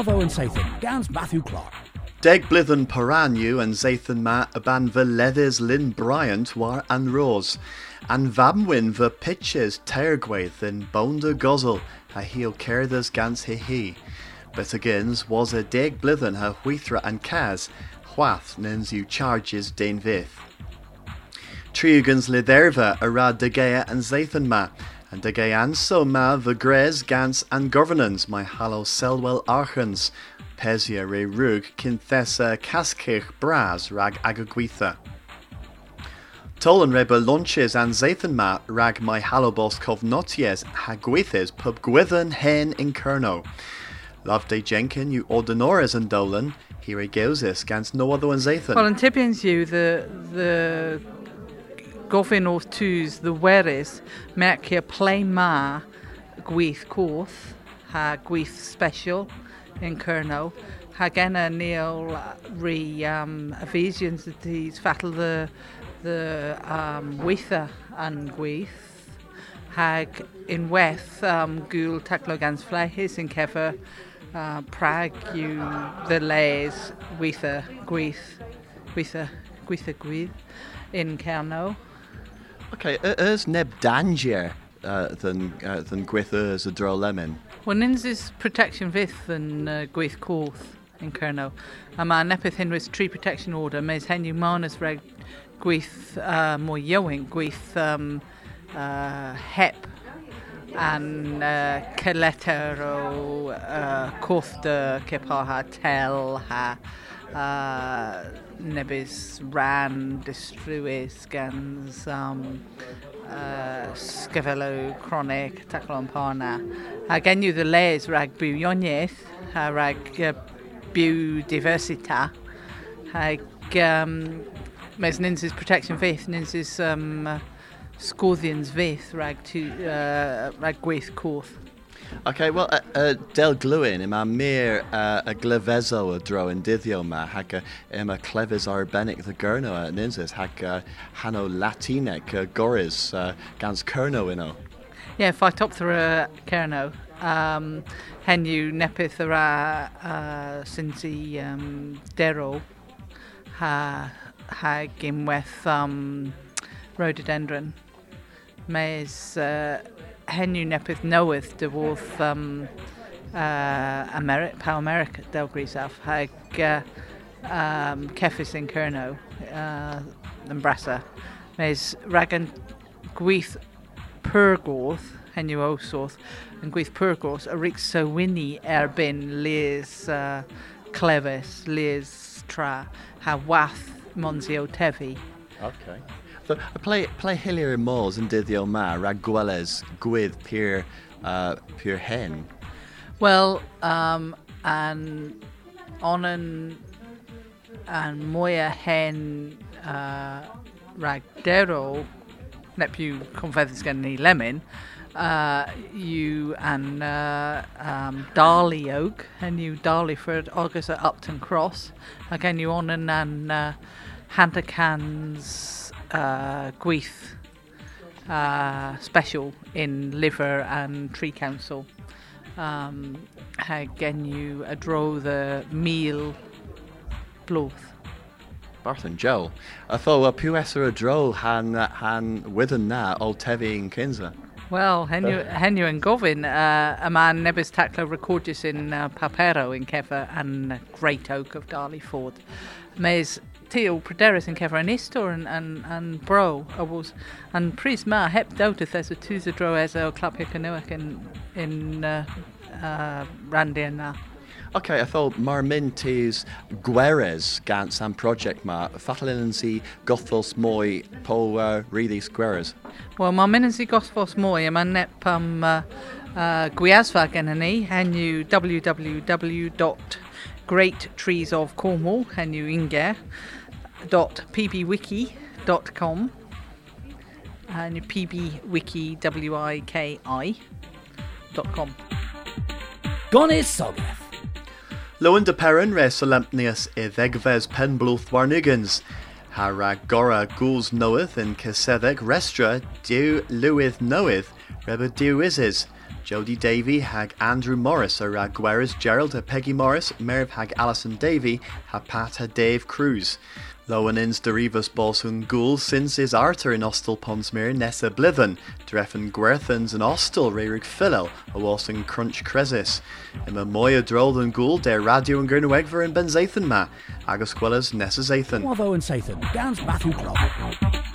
Jonathan and Sathan, Gans Matthew Clark. Deg blithen Paranyu and Zathan ma aban Veledis Lynn Bryant war an Rose. and vabmwyn the pitches teirgwaith in bonda gozel a heel cerdas gans he he. But agains was a deg blithen her huithra and Kaz, whath nins you charges dain vith. Triugans liderva ara degea and Zathan ma, and degean so ma the gres gans and governance my hallow selwell archens, pesia re rug kinthesa caskich bras rag agagwitha. Tolan reba lunches and Zathan ma rag my halobos covnoties hagwithes pub gwithen hen in kerno. Love day Jenkin you ordinores and dolan, here goes this gans no other than Zathan. Well, and Tippins you the the gofyn o'r tŵs the weris merc here play ma gweith coth ha gweith special in Kerno ha genna neil re um, Ephesians he's fatal the the um, weitha and gweith hag in weth um, gul taklogans flehis in kefer uh, Prague you the lays weitha gweith weitha gweitha gweith in Kerno Okay, ers neb danger uh, than, uh, than gwyth ers y dro lemon? Wel, nins is protection fydd yn uh, gweith cwth yn Cerno. A mae nepeth hynwys tree protection order, mae'n henw marnus reg gweith uh, mwy iowyn, gweith um, uh, hep an uh, cyleter o uh, coth dy cypa ha tel ha uh, nebys ran distrwys gans um, uh, sgyfelw chronic taclon parna. A gen yw the les rag byw ioniaeth, a rag uh, byw diversita, ag um, mes ninsys protection faith, ninsys um, uh, sgwddians faith rag, to, uh, rag gweith coth. Okay, well, uh, uh, del glwyn, yma mir uh, y glyfeso y dro yn dyddio yma, hag uh, yma clefys arbennig the gyrno yn insys, hag uh, hano Latinec uh, goris uh, gans cyrno yno. Yeah, fight up through uh, Cerno. Um, hen yw nepeth yr a uh, syns i um, dero ha, hag unwaith um, rhododendron. Mes uh, hen yw nepeth newydd dy wodd um, uh, pa America del grisaf hag uh, um, ceffys yn Cerno uh, yn brasa. Mes rag yn gweith pyrgodd hen yw osodd yn gweith pyrgodd a ric so wyni erbyn les uh, clefus, les tra, ha wath monsi o tefi. Okay. So, y play, play hilier yn môs yn dyddio ma, rag gweles gwydd pyr, uh, pyr hen. Well, um, an on an an moya hen uh, ragdero nepu confeddys gen ni lemon uh, you and uh, um, Darley Oak and you Darleyford August at Upton Cross again you on and an uh, Cans uh, gweith uh, special in Liver and Tree Council um, gen you a dro the meal bloth. Barthen Joe. I thought, well, pw eser y dro han, han wydden na o tefi yn Kinsa. Well, henw, henw yn gofyn, uh, y man nebys taclo recordus in uh, Papero in Cefa and Great Oak of Darley Ford. Mes Teo Prederis in Cefa an istor and, and, and bro a was and pris ma hep douteth as a tusa dro as o clapio in, in uh, uh, Randy and. Okay, I thought mar mintis gweres and project ma, fatalin si gothos moi po uh, rydis gweres. Wel, mae mynd yn si gosfos mwy, a mae'n nep am uh, uh, gwiasfa gen ni, henw www.greattreesofcornwall, henw inge, dot pbwiki.com, and pbwiki, W I K I, dot com. Gonis Sogeth. Lowen de Perrin res solemnius i ddegfes penblwth warnigans. Ha rag gora gŵls noeth yn cysetheg restra diw lywydd noeth reba diw isis. Jody Davy hag Andrew Morris a rag Gweris Gerald a Peggy Morris, Merv hag Alison Davy ha Pat ha Dave Cruz. Lowenins derivus bolsun gul since is arter in Ostel Ponsmere nessa blithen, dreffen Gwerthens and Ostel rerig Philel, a walsing crunch cresis. Ima moya drolden gul der radio and gurnawegver and benzathan ma, agus quellas nessa zathan. Wavo and Sathan, Gans Matthew Clark.